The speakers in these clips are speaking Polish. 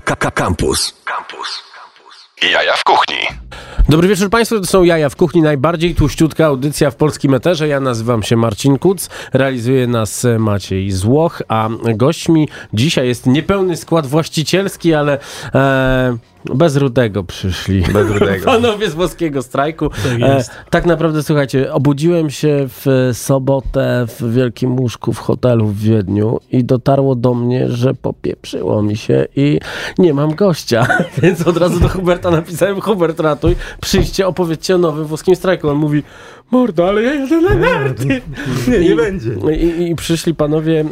Campus. Campus. Jaja w kuchni. Dobry wieczór Państwu, to są Jaja w Kuchni, najbardziej tłuściutka audycja w polskim eterze. Ja nazywam się Marcin Kuc, realizuje nas Maciej Złoch, a gośćmi dzisiaj jest niepełny skład właścicielski, ale e, bez rudego przyszli. Bez rudego. Panowie z włoskiego strajku. Tak jest. E, tak naprawdę, słuchajcie, obudziłem się w sobotę w wielkim łóżku w hotelu w Wiedniu i dotarło do mnie, że popieprzyło mi się i nie mam gościa. Więc od razu do Huberta napisałem, Hubert ratuj, przyjdźcie, opowiedzcie o nowym włoskim strajku. On mówi, mordo, ale ja jadę na narty. Nie, nie I- będzie. I, I przyszli panowie,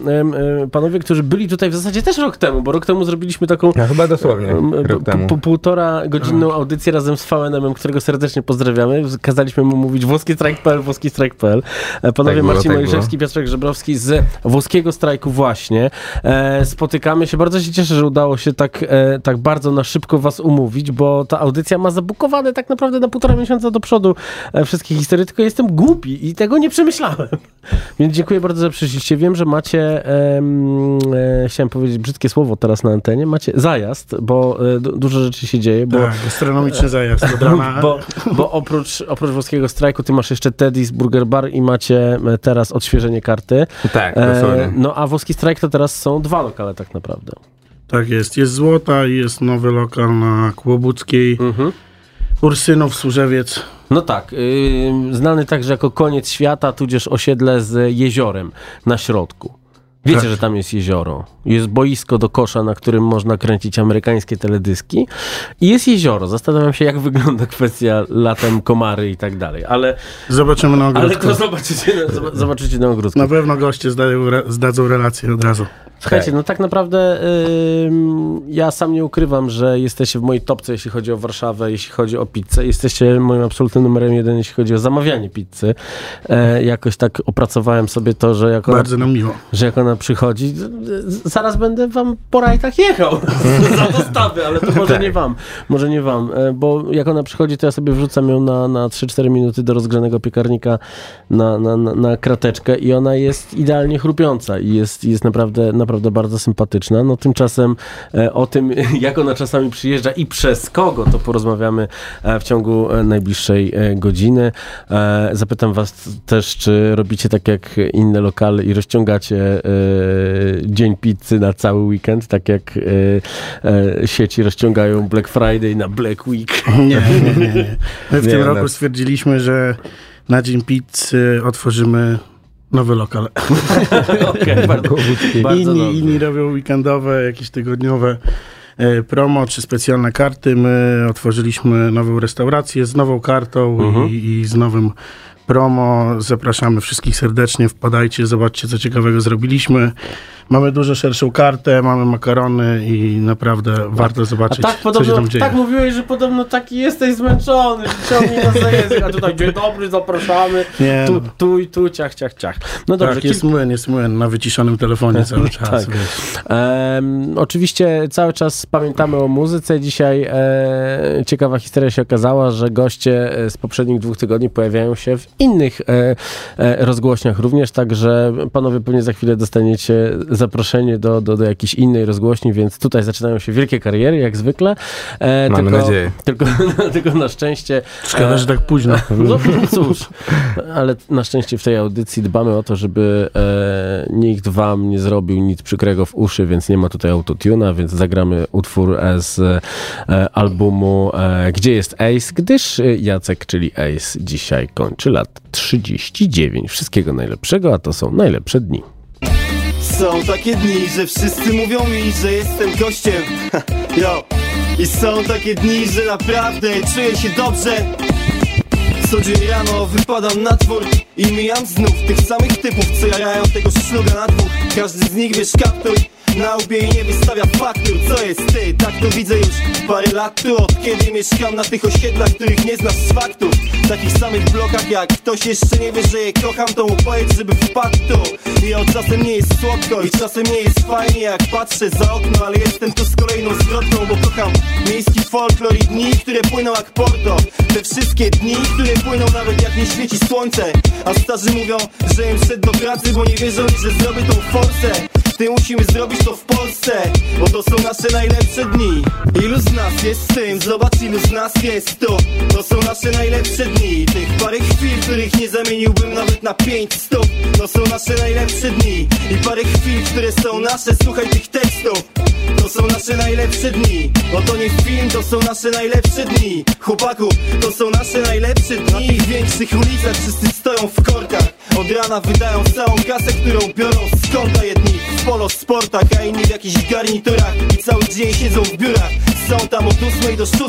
panowie, którzy byli tutaj w zasadzie też rok temu, bo rok temu zrobiliśmy taką Ja chyba dosłownie rok temu. po, półtora godzinną audycję razem z VNM-em, którego serdecznie pozdrawiamy. Kazaliśmy mu mówić włoski strajk.pl, włoski strajk.pl. E, Panowie Tak było, Marcin tak Mojżeszki, Piotrek Żebrowski z włoskiego strajku właśnie. E, spotykamy się. Bardzo się cieszę, że udało się tak, e, tak bardzo na szybko was umówić, bo ta audycja ma zabukowane tak naprawdę na półtora miesiąca do przodu e, wszystkie historie, tylko jestem głupi i tego nie przemyślałem. Więc dziękuję bardzo, że przyszliście. Wiem, że macie, e, chciałem powiedzieć brzydkie słowo teraz na antenie, macie zajazd, bo e, du- dużo rzeczy się dzieje, bo Tak, gastronomiczny zajazd bo, bo oprócz, oprócz włoskiego strajku ty masz jeszcze Teddy's Burger Bar i macie e, teraz odświeżenie karty. Tak, E, no a włoski strajk to teraz są dwa lokale tak naprawdę. Tak jest. Jest Złota i jest nowy lokal na Kłobuckiej. Mhm. Ursynów, Służewiec. No tak, y, znany także jako koniec świata, tudzież osiedle z jeziorem na środku. Wiecie, Tak. że tam jest jezioro. Jest boisko do kosza, na którym można kręcić amerykańskie teledyski. I jest jezioro. Zastanawiam się, jak wygląda kwestia latem komary i tak dalej. Ale, Zobaczymy na ale ogródku. to zobaczycie, na- zob- zobaczycie na ogródku. Na pewno goście zdają, zdadzą relację od razu. Słuchajcie, Tak. no tak naprawdę ym, ja sam nie ukrywam, że jesteście w mojej topce, jeśli chodzi o Warszawę, jeśli chodzi o pizzę. Jesteście moim absolutnym numerem jeden, jeśli chodzi o zamawianie pizzy. E, jakoś tak opracowałem sobie to, że jak ona, Bardzo nam miło. że jak przychodzi, zaraz będę wam po rajtach jechał za dostawy, ale to może Tak. nie wam, może nie wam, e, bo jak ona przychodzi, to ja sobie wrzucam ją na, na 3-4 minuty do rozgrzanego piekarnika na, na, na, krateczkę i ona jest idealnie chrupiąca i jest, jest naprawdę, naprawdę bardzo sympatyczna. No tymczasem e, o tym, jak ona czasami przyjeżdża i przez kogo, to porozmawiamy e, w ciągu najbliższej godziny. Zapytam was też, czy robicie tak jak inne lokale i rozciągacie dzień pizzy na cały weekend, tak jak e, e, sieci rozciągają Black Friday na Black Week. Nie, nie, nie. nie. My w Nie, tym no. roku stwierdziliśmy, że na Dzień Pizzy otworzymy nowy lokal. Okej, bardzo, bardzo inni, inni robią weekendowe, jakieś tygodniowe e, promo czy specjalne karty. My otworzyliśmy nową restaurację z nową kartą Mhm. i, i z nowym promo. Zapraszamy wszystkich serdecznie, wpadajcie, zobaczcie co ciekawego zrobiliśmy. Mamy dużo szerszą kartę, mamy makarony i naprawdę warto zobaczyć, tak co się podobno, tam dzieje. tak mówiłeś, że podobno taki jesteś zmęczony, że ciągnie nas za a tutaj dzień dobry, zapraszamy, Nie, tu, no. tu i tu, ciach, ciach, ciach. No dobrze, tak, jest młyn, jest młyn na wyciszonym telefonie cały czas. Tak. wiesz. Em, oczywiście cały czas pamiętamy o muzyce. Dzisiaj e, ciekawa historia się okazała, że goście e, z poprzednich dwóch tygodni pojawiają się w innych e, e, rozgłośniach również, także panowie pewnie za chwilę dostaniecie zaproszenie do, do, do jakiejś innej rozgłośni, więc tutaj zaczynają się wielkie kariery, jak zwykle. E, Mamy tylko, nadzieję. Tylko, tylko na szczęście Szkoda, że tak późno. no cóż, ale na szczęście w tej audycji dbamy o to, żeby e, nikt wam nie zrobił nic przykrego w uszy, więc nie ma tutaj autotuna, więc zagramy utwór e, z e, albumu e, Gdzie jest Ace, gdyż e, Jacek, czyli Ace, dzisiaj kończy lat 39. Wszystkiego najlepszego, a to są najlepsze dni. Są takie dni, że wszyscy mówią mi, że jestem gościem Yo. I są takie dni, że naprawdę czuję się dobrze Co dzień rano wypadam na twór I mijam znów tych samych typów, co jarają tego szluga na dwóch Każdy z nich wiesz kaptur na łbie i nie wystawia faktur. Co jest ty? Tak to widzę już parę lat tu Od kiedy mieszkam na tych osiedlach, których nie znasz z faktur Takich samych blokach jak ktoś jeszcze nie wie, że je kocham To mu powiedz, żeby wpadł tu. I od czasem nie jest słodko i czasem nie jest fajnie Jak patrzę za okno, ale jestem tu z kolejną zwrotką Bo kocham miejski folklor i dni, które płyną jak porto. Te wszystkie dni, które płyną nawet jak nie świeci słońce. A starzy mówią, że im szedł do pracy, bo nie wierzą że zrobię tą forsę Gdy musimy zrobić to w Polsce Bo to są nasze najlepsze dni. Ilu z nas jest z tym? Zobacz ilu z nas jest tu To są nasze najlepsze dni. Tych parę chwil, których nie zamieniłbym nawet na pięć stóp To są nasze najlepsze dni. I parę chwil, które są nasze. Słuchaj tych tekstów. To są nasze najlepsze dni. Bo to nie film, to są nasze najlepsze dni. Chłopaku, to są nasze najlepsze dni. W większych ulicach wszyscy stoją w korkach. Od rana wydają całą kasę, którą biorą z konta Jedni w polo sportach, a inni w jakichś garniturach. I cały dzień siedzą w biurach. Są tam od 8 do 6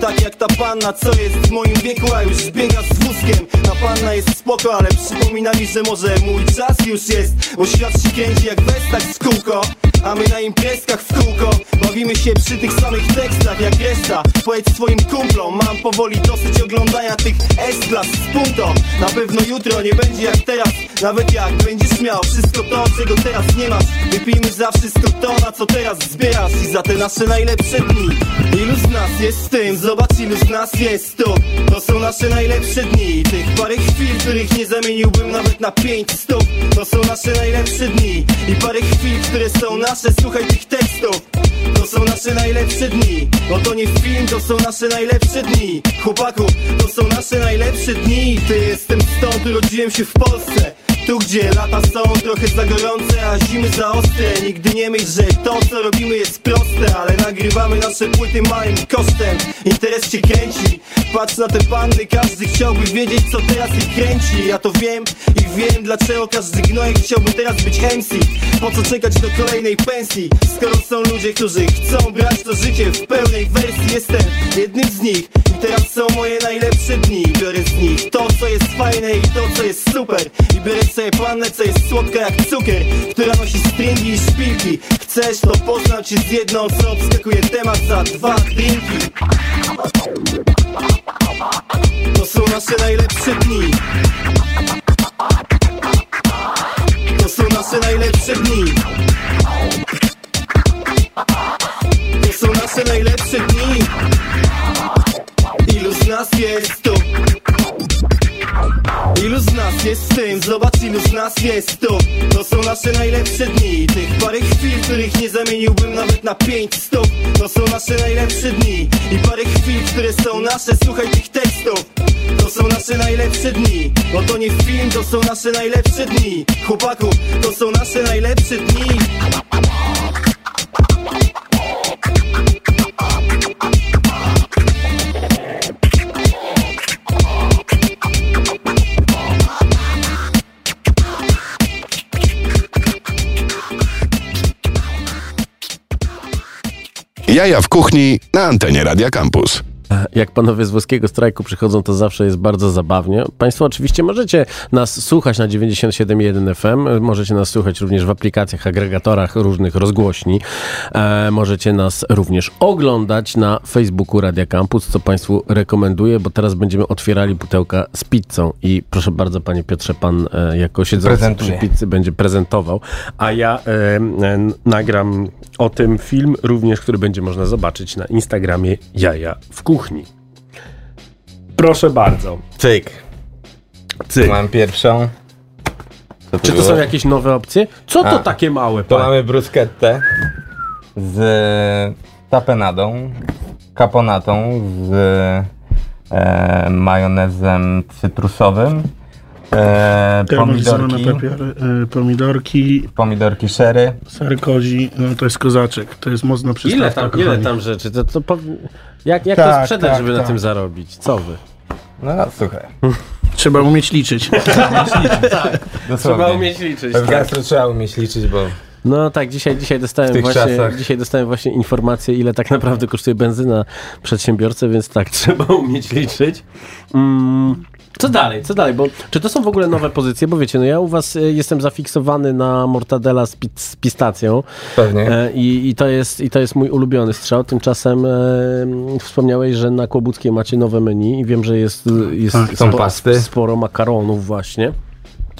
Tak jak ta panna, co jest w moim wieku, a już biega z wózkiem. Ta panna jest spoko, ale przypomina mi, że może mój czas już jest. Bo świat się kręci jak westak z kółko a my na imprezkach w kółko Bawimy się przy tych samych tekstach jak reszta. Powiedz swoim kumplom Mam powoli dosyć oglądania tych S-klas z punto Na pewno jutro nie będzie jak teraz. Nawet jak będziesz miał wszystko to, czego teraz nie masz. Wypijmy za wszystko to, na co teraz zbierasz. I za te nasze najlepsze dni Ilu z nas jest z tym? Zobacz ilu z nas jest tu. To są nasze najlepsze dni. Tych parę chwil, których nie zamieniłbym nawet na pięć stóp. To są nasze najlepsze dni. I parę chwil, które są nasze. Słuchaj tych tekstów. To są nasze najlepsze dni. Bo to nie film, to są nasze najlepsze dni. Chłopaku, to są nasze najlepsze dni. Ty jestem stąd, urodziłem się w Polsce tu gdzie lata są trochę za gorące, a zimy za ostre. Nigdy nie myśl, że to co robimy jest proste Ale nagrywamy nasze płyty małym kosztem. Interes cię kręci. Patrz na te panny, każdy chciałby wiedzieć co teraz ich kręci. Ja to wiem i wiem dlaczego każdy gnojek chciałby teraz być MC Po co czekać do kolejnej pensji? Skoro są ludzie, którzy chcą brać to życie w pełnej wersji. Jestem jednym z nich teraz są moje najlepsze dni Biorę z nich to co jest fajne i to co jest super. I biorę sobie pannę co jest słodka jak cukier Która nosi stringi i szpilki. Chcesz to poznam cię z jedną co obskakuje temat za dwa drinki. To są nasze najlepsze dni. To są nasze najlepsze dni z nas jest tu? Ilu z nas jest z tym? Zobacz ilu z nas jest tu. To są nasze najlepsze dni. Tych parę chwil, których nie zamieniłbym nawet na pięć stóp. To są nasze najlepsze dni. I parę chwil, które są nasze. Słuchaj tych tekstów. To są nasze najlepsze dni. Bo to nie film, to są nasze najlepsze dni. Chłopaku, to są nasze najlepsze dni Jaja w kuchni na antenie Radia Campus. Jak panowie z włoskiego strajku przychodzą, to zawsze jest bardzo zabawnie. Państwo oczywiście możecie nas słuchać na 97.1 FM, możecie nas słuchać również w aplikacjach, agregatorach różnych rozgłośni. E, możecie nas również oglądać na Facebooku Radia Campus, co Państwu rekomenduję, bo teraz będziemy otwierali pudełka z pizzą i proszę bardzo, panie Piotrze, pan e, jako siedzący Prezentuję. przy pizzy będzie prezentował, a ja e, e, nagram o tym film również, który będzie można zobaczyć na Instagramie Jaja w kuchni. Proszę bardzo. Cyk. Cyk. Mam pierwszą. Co Czy to było? są jakieś nowe opcje? Co to A, takie małe? To panie? mamy bruschettę z tapenadą, kaponatą, z e, majonezem cytrusowym, e, pomidorki, pepiory, y, pomidorki, pomidorki sherry. ser kozi, no to jest kozaczek. To jest mocna przystawka, Ile tam, ile tam rzeczy? To, to po... Jak, jak Tak, to sprzedać, tak, żeby na tak. tym zarobić? Co wy? No słuchaj, Trzeba umieć liczyć. dosłownie. Trzeba umieć liczyć. Tak. gastro trzeba umieć liczyć, bo No tak, dzisiaj, dzisiaj, dostałem właśnie, czasach. dzisiaj dostałem właśnie informację, ile tak naprawdę kosztuje benzyna przedsiębiorcę, więc tak, trzeba umieć liczyć. Mm, co dalej, co dalej? Bo czy to są w ogóle nowe pozycje? Bo wiecie, no ja u was y, jestem zafiksowany na mortadela z, pi- z pistacją pewnie. e, i, i, to jest, i to jest mój ulubiony strzał. Tymczasem e, wspomniałeś, że na Kłobuckiej macie nowe meni i wiem, że jest, jest Tak, są pasty. sporo makaronów właśnie.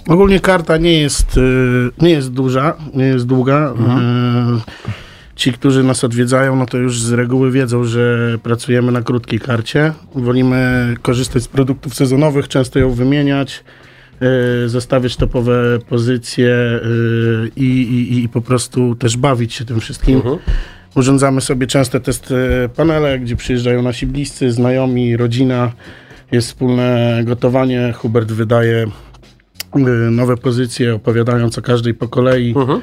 Ogólnie karta nie jest, y, nie jest duża, nie jest długa. Mhm. Y, Ci, którzy nas odwiedzają, no to już z reguły wiedzą, że pracujemy na krótkiej karcie. Wolimy korzystać z produktów sezonowych, często ją wymieniać. e, zostawiać topowe pozycje e, i, i, i po prostu też bawić się tym wszystkim. Urządzamy sobie częste testy panele, gdzie przyjeżdżają nasi bliscy, znajomi, rodzina. Jest wspólne gotowanie. Hubert wydaje nowe pozycje, opowiadając o każdej po kolei, y,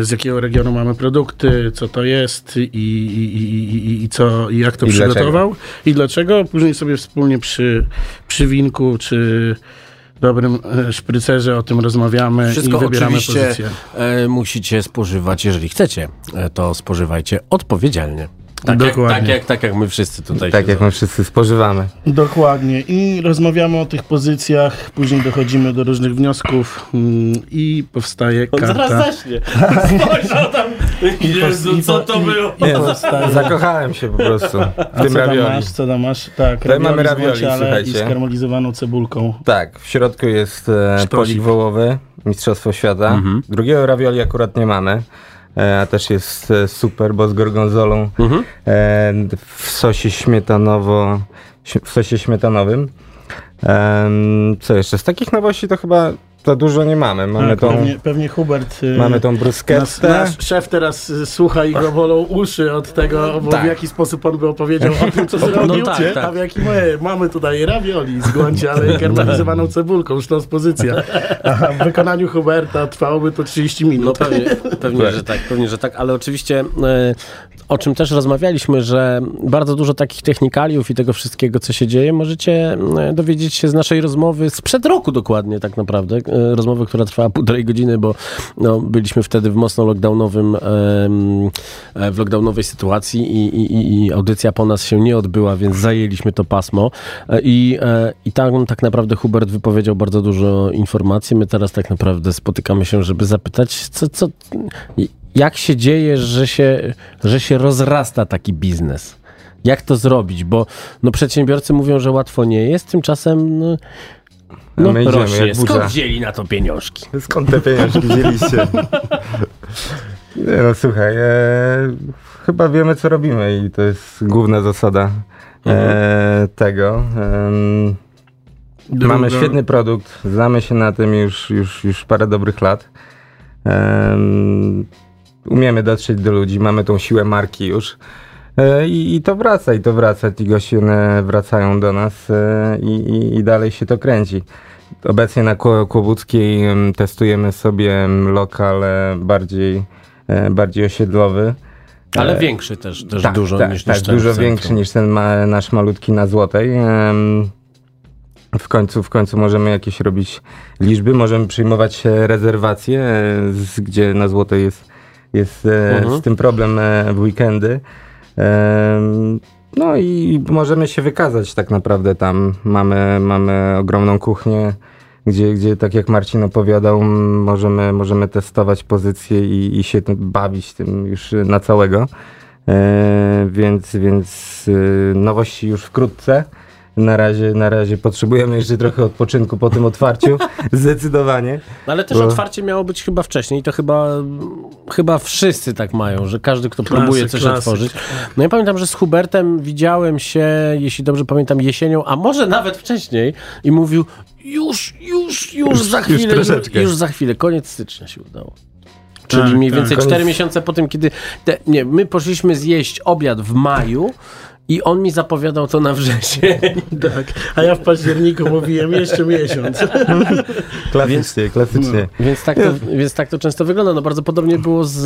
z jakiego regionu mamy produkty, co to jest i, i, i, i, co, i jak to przygotował i dlaczego. Później sobie wspólnie przy, przy winku czy dobrym e, szprycerze o tym rozmawiamy Wszystko i wybieramy oczywiście pozycję. e, musicie spożywać, jeżeli chcecie, e, to spożywajcie odpowiedzialnie. Tak jak, Dokładnie. tak, jak, tak jak my wszyscy tutaj Tak jak my wszyscy spożywamy. Dokładnie. I rozmawiamy o tych pozycjach, później dochodzimy do różnych wniosków mm, i powstaje On karta. zaraz zacznie. Spojrzał tam. Jezu, co to było? I powstaje... Zakochałem się po prostu A w tym co tam ravioli. masz? Co tam masz? Tak, Tutaj mamy ravioli, guanciale i słuchajcie. skarmelizowaną cebulką. Tak, w środku jest e, polik wołowy, Mistrzostwo Świata. Drugiego ravioli akurat nie mamy. E, a też jest e, super, bo z gorgonzolą e, w sosie śmietanowo, śm- w sosie śmietanowym. Co jeszcze? Z takich nowości to chyba za dużo nie mamy. Mamy Tak, tą, pewnie, pewnie Hubert... y, mamy tą Nasz, bruschettę. nasz szef teraz y, słucha i go bolą uszy od tego, bo Tak. w jaki sposób on by opowiedział o tym, co zrobił, tak, tak. a w jaki my mamy tutaj ravioli z i karmelizowaną cebulką, już to jest pozycja. A w wykonaniu Huberta trwałoby to 30 minut. No pewnie, pewnie, że tak, pewnie, że tak, ale oczywiście e, o czym też rozmawialiśmy, że bardzo dużo takich technikaliów i tego wszystkiego, co się dzieje, możecie e, dowiedzieć się z naszej rozmowy sprzed roku dokładnie tak naprawdę. E, rozmowy, która trwała półtorej godziny, bo no, byliśmy wtedy w mocno lockdownowym, e, w lockdownowej sytuacji i, i, i- audycja po nas się nie odbyła, więc zajęliśmy to pasmo E, i, i tam tak naprawdę Hubert wypowiedział bardzo dużo informacji. My teraz tak naprawdę spotykamy się, żeby zapytać, co, co, jak się dzieje, że się, że się rozrasta taki biznes? Jak to zrobić? Bo no, przedsiębiorcy mówią, że łatwo nie jest, tymczasem no, no, My idziemy Skąd wzięli na to pieniążki? Skąd te pieniążki wzięliście? Nie no słuchaj, e, chyba wiemy co robimy i to jest główna zasada e, tego. Em, Druga- Mamy świetny produkt, znamy się na tym już, już, już parę dobrych lat. Em, umiemy dotrzeć do ludzi, mamy tą siłę marki już. E, I, I to wraca, i to wraca. Ci goście wracają do nas e, i, i, i dalej się to kręci. Obecnie na Kło- Kłobuckiej em, testujemy sobie lokal e, bardziej, bardziej osiedlowy. Ale większy też, też Tak, dużo tak, niż, tak, niż ten dużo większy niż ten ma, nasz malutki na Złotej. W końcu, w końcu możemy jakieś robić liczby, możemy przyjmować rezerwacje, gdzie na Złotej jest, jest e, Mhm. z tym problem e, w weekendy. No i możemy się wykazać tak naprawdę tam. Mamy, mamy ogromną kuchnię, gdzie, gdzie tak jak Marcin opowiadał, możemy, możemy testować pozycje i, i się bawić tym już na całego. E, więc więc e, nowości już wkrótce. Na razie, na razie potrzebujemy jeszcze trochę odpoczynku po tym otwarciu, zdecydowanie. No, ale też Bo- otwarcie miało być chyba wcześniej i to chyba, chyba wszyscy tak mają, że każdy, kto próbuje coś klasyk. otworzyć. No ja pamiętam, że z Hubertem widziałem się, jeśli dobrze pamiętam, jesienią, a może nawet wcześniej i mówił już, już, już za chwilę, już, już za chwilę, koniec stycznia się udało. Czyli Tak, mniej tak. więcej Koniec- 4 miesiące po tym, kiedy. Te, nie, my poszliśmy zjeść obiad w maju i on mi zapowiadał to na wrzesień. Tak, a ja w październiku mówiłem jeszcze miesiąc. Klasycznie, klasycznie. Więc tak, to, więc tak to często wygląda. No bardzo podobnie było z,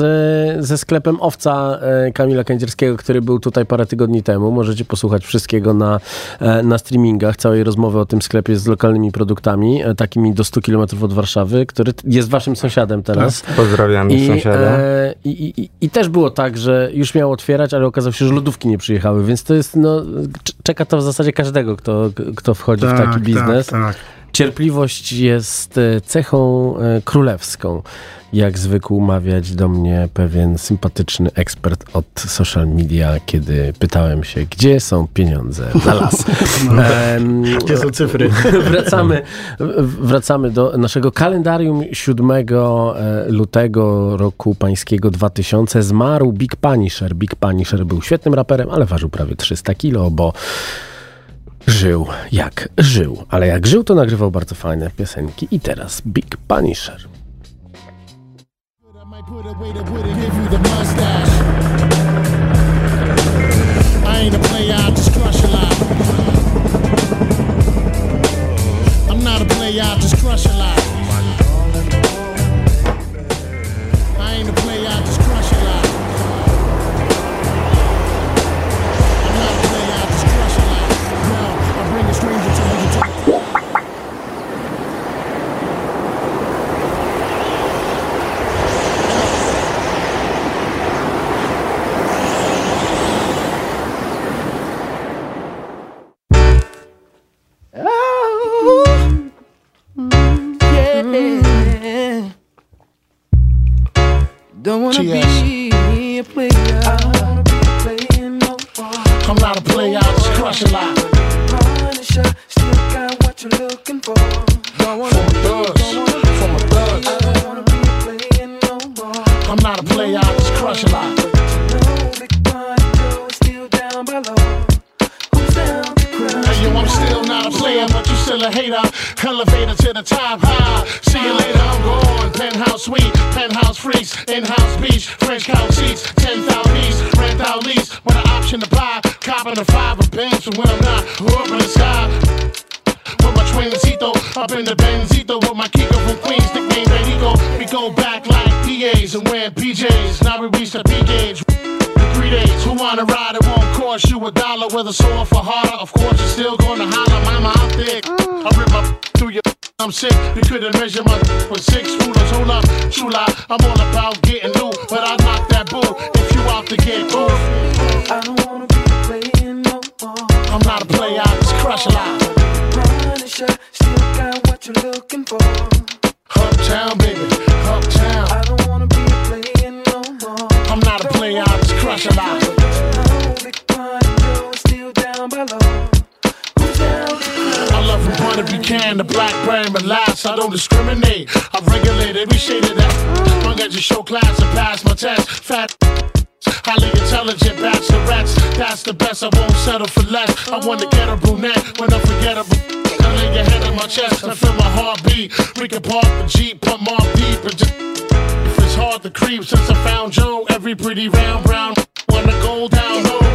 ze sklepem Owca e, Kamila Kędzierskiego, który był tutaj parę tygodni temu. Możecie posłuchać wszystkiego na, e, na streamingach, całej rozmowy o tym sklepie z lokalnymi produktami, e, takimi do 100 km od Warszawy, który jest waszym sąsiadem teraz. Pozdrawiam I, sąsiada. e, i, i, I też było tak, że już miał otwierać, ale okazało się, że lodówki nie przyjechały, więc to jest, no, czeka to w zasadzie każdego, kto, kto wchodzi w taki biznes. Tak, tak. Cierpliwość jest e, cechą e, królewską, jak zwykł mawiać do mnie pewien sympatyczny ekspert od social media, kiedy pytałem się, gdzie są pieniądze na las. Em, Gdzie są cyfry? wracamy, wracamy do naszego kalendarium 7 e, lutego roku pańskiego 2000. Zmarł Big Punisher. Big Punisher był świetnym raperem, ale ważył prawie 300 kilo, bo żył jak żył, ale jak żył, to nagrywał bardzo fajne piosenki. I teraz Big Punisher. I ain't a player, I don't discriminate. I regulate every shade of that. Long as you show class and pass my test. Fat. Highly intelligent bachelorettes. That's the best. I won't settle for less. I want to get a brunette when unforgettable. I lay your head on my chest and feel my heartbeat. We can park the Jeep, put more deep and just. If it's hard to creep since I found Joe, every pretty round brown wanna go down low.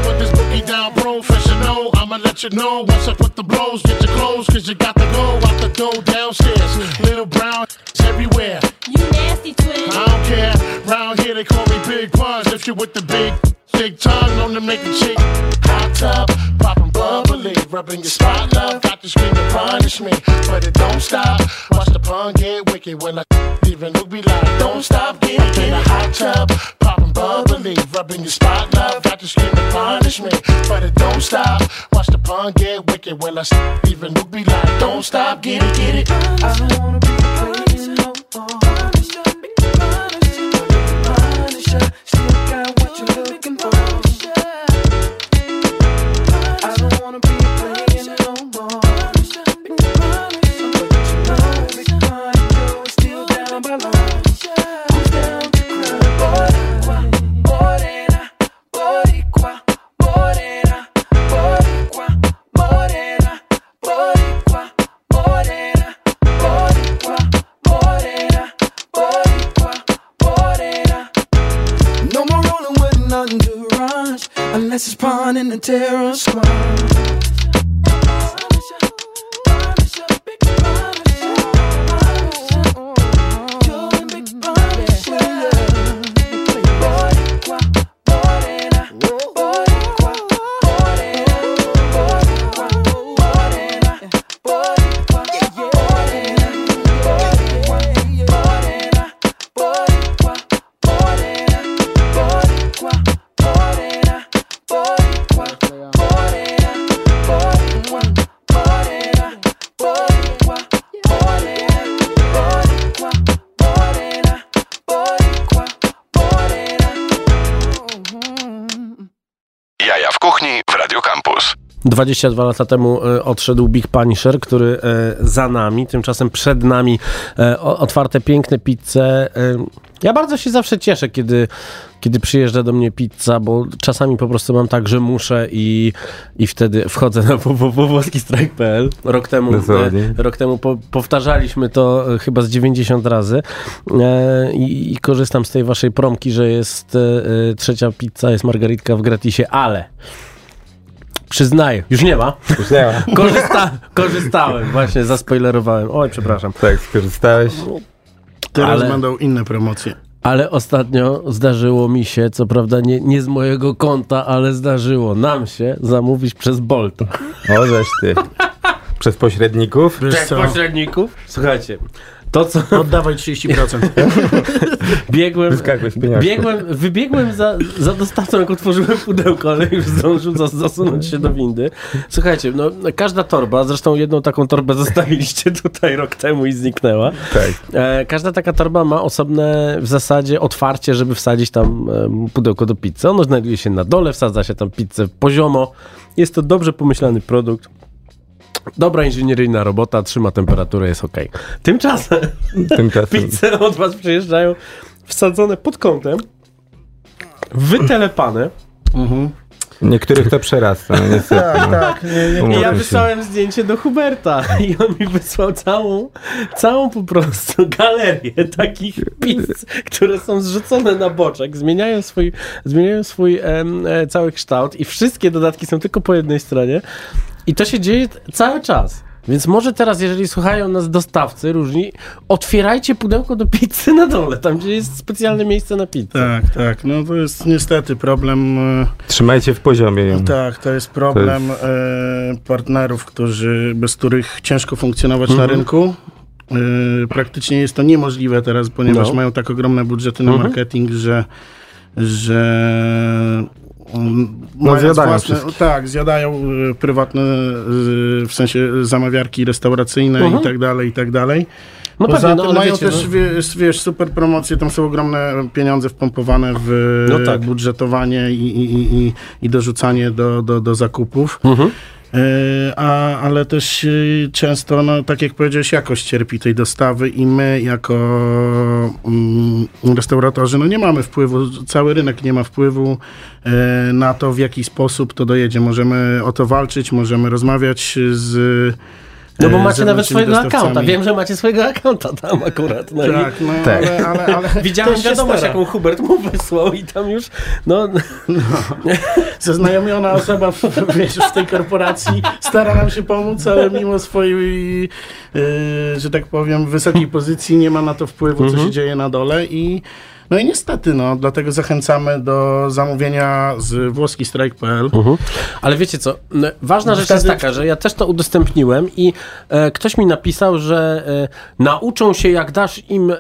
Down professional. I'ma let you know once I put the blows. Get your clothes, cause you got to go out the door downstairs. Little brown everywhere. You nasty twin. I don't care. Round here they call me Big Puns. If you with the big, big tongue, known to make a chick hot tub, popping bubbly, rubbing your spot, love. Got to scream to punish me, but it don't stop. Watch the pun get wicked when I even look be like, don't stop, get it, get a hot tub, popping bubbly, rubbing your spot, love. Got to scream to punish me, but it don't stop. Watch the pun get wicked when I even look be like, don't stop, get it, get it. I don't wanna be playing no more. 22 lata temu e, odszedł Big Punisher, który e, za nami, tymczasem przed nami e, otwarte piękne pizze. Ja bardzo się zawsze cieszę, kiedy, kiedy przyjeżdża do mnie pizza, bo czasami po prostu mam tak, że muszę i, i wtedy wchodzę na www.włoskistrike.pl. Rok temu, Dokładnie. e, rok temu po, powtarzaliśmy to chyba z 90 razy e, i, i korzystam z tej waszej promki, że jest e, trzecia pizza, jest margaritka w gratisie, ale przyznaję, już nie ma. Już nie ma. Korzysta, korzystałem, właśnie zaspoilerowałem. Oj, przepraszam. Tak, skorzystałeś. Teraz Ale- będą inne promocje. Ale ostatnio zdarzyło mi się, co prawda nie, nie z mojego konta, ale zdarzyło nam się zamówić przez Bolta. O, żeś ty. Przez pośredników? Wiesz co, pośredników? Słuchajcie, to co oddawaj 30%. biegłem, biegłem wybiegłem za, za dostawcą, jak otworzyłem pudełko, ale już zdążył zas, zasunąć się do windy. Słuchajcie, no każda torba, zresztą jedną taką torbę zostawiliście tutaj rok temu i zniknęła. Tak. E, każda taka torba ma osobne w zasadzie otwarcie, żeby wsadzić tam em, pudełko do pizzy. Ono znajduje się na dole, wsadza się tam pizzę poziomo. Jest to dobrze pomyślany produkt. Dobra inżynieryjna robota, trzyma temperaturę, jest ok. Tymczasem Tymczasem. pizze od was przyjeżdżają wsadzone pod kątem, wytelepane. Niektórych to przerasta, no niestety. tak, tak. Nie, nie, ja się. wysłałem zdjęcie do Huberta i on mi wysłał całą, całą po prostu galerię takich pizz, które są zrzucone na boczek, zmieniają swój, zmieniają swój em, e, cały kształt i wszystkie dodatki są tylko po jednej stronie i to się dzieje cały czas. Więc może teraz, jeżeli słuchają nas dostawcy różni, otwierajcie pudełko do pizzy na dole, tam gdzie jest specjalne miejsce na pizzę. Tak, tak. No to jest niestety problem. e, Trzymajcie w poziomie ją. Tak, to jest problem e, partnerów, którzy, bez których ciężko funkcjonować na rynku. E, praktycznie jest to niemożliwe teraz, ponieważ No. mają tak ogromne budżety na Mhm. marketing, że, że No, mając zjadają własne, tak, zjadają e, prywatne, e, w sensie zamawiarki restauracyjne Mhm. i tak dalej, i tak dalej. No Poza pewnie, no, mają wiecie, też, no, wiesz, super promocje, tam są ogromne pieniądze wpompowane w No tak. budżetowanie i, i, i, i, dorzucanie do, do, do zakupów. Mhm. E, A, ale też e, często, no, tak jak powiedziałeś, jakość cierpi tej dostawy i my jako mm, restauratorzy no, nie mamy wpływu, cały rynek nie ma wpływu e, na to, w jaki sposób to dojedzie. Możemy o to walczyć, możemy rozmawiać z No bo e, macie nawet swojego akkaunta. Wiem, że macie swojego akkaunta tam akurat. No i Tak, no, Tak. ale, ale, ale widziałem wiadomość, stara. jaką Hubert mu wysłał i tam już, no, Zaznajomiona osoba w, wiesz, w tej korporacji stara nam się pomóc, ale mimo swojej, yy, że tak powiem, wysokiej pozycji nie ma na to wpływu, co się dzieje na dole i no i niestety, no, dlatego zachęcamy do zamówienia z włoskistrike.pl. ale wiecie co, no, ważna rzecz Wtedy- jest taka, że ja też to udostępniłem i e, ktoś mi napisał, że e, nauczą się jak dasz im e,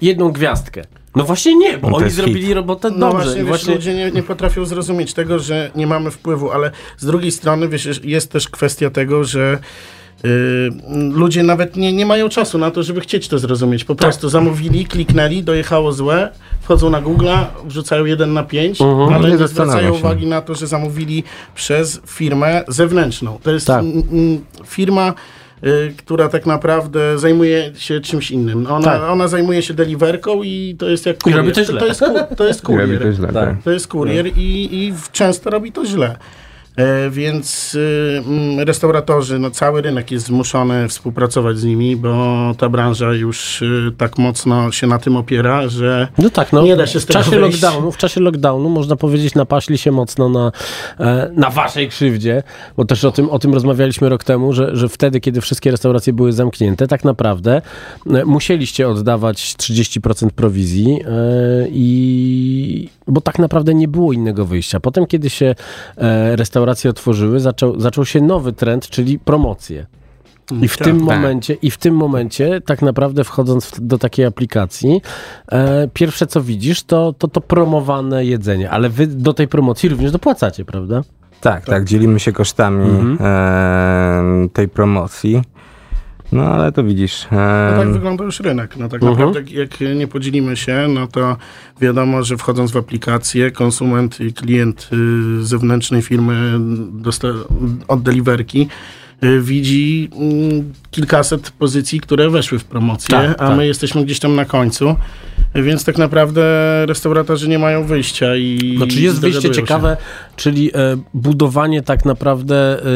jedną gwiazdkę. No właśnie nie, bo No oni zrobili hit. robotę No dobrze. właśnie, i wiesz, właśnie ludzie nie, nie potrafią zrozumieć tego, że nie mamy wpływu, ale z drugiej strony, wiesz, jest też kwestia tego, że ludzie nawet nie, nie mają czasu na to, żeby chcieć to zrozumieć. Po prostu zamówili, kliknęli, dojechało złe, wchodzą na Google'a, wrzucają jeden na pięć, ale Nie nie zwracają się. uwagi na to, że zamówili przez firmę zewnętrzną. To jest Tak. firma, y, która tak naprawdę zajmuje się czymś innym. Ona, Tak. ona zajmuje się deliverką i to jest jak I kurier. robi to źle. To jest, ku- to jest I robi kurier. to źle, Tak. tak. To jest kurier i, i w- często robi to źle. E, więc y, mm, restauratorzy, no cały rynek jest zmuszony współpracować z nimi, bo ta branża już y, tak mocno się na tym opiera, że No tak, no. Nie da się z w tego czasie wyjść. lockdownu, w czasie lockdownu można powiedzieć napaśli się mocno na, e, na waszej krzywdzie, bo też o tym, o tym rozmawialiśmy rok temu, że, że wtedy, kiedy wszystkie restauracje były zamknięte, tak naprawdę e, musieliście oddawać 30% prowizji i bo tak naprawdę nie było innego wyjścia. Potem, kiedy się e, restauracje otworzyły, zaczął, zaczął się nowy trend, czyli promocje. I w Tak, tym tak. momencie, i w tym momencie, tak naprawdę wchodząc w, do takiej aplikacji, e, pierwsze co widzisz, to, to to promowane jedzenie, ale wy do tej promocji również dopłacacie, prawda? Tak, tak, dzielimy się kosztami Mhm. e, tej promocji. No ale to widzisz. No tak wygląda już rynek. No tak Mhm. naprawdę jak nie podzielimy się, no to wiadomo, że wchodząc w aplikację, konsument i klient y, zewnętrznej firmy od deliverki y, widzi mm, kilkaset pozycji, które weszły w promocję, Tak, a tak. my jesteśmy gdzieś tam na końcu. Więc tak naprawdę restauratorzy nie mają wyjścia i Znaczy jest wyjście się. ciekawe, czyli e, budowanie tak naprawdę e, e,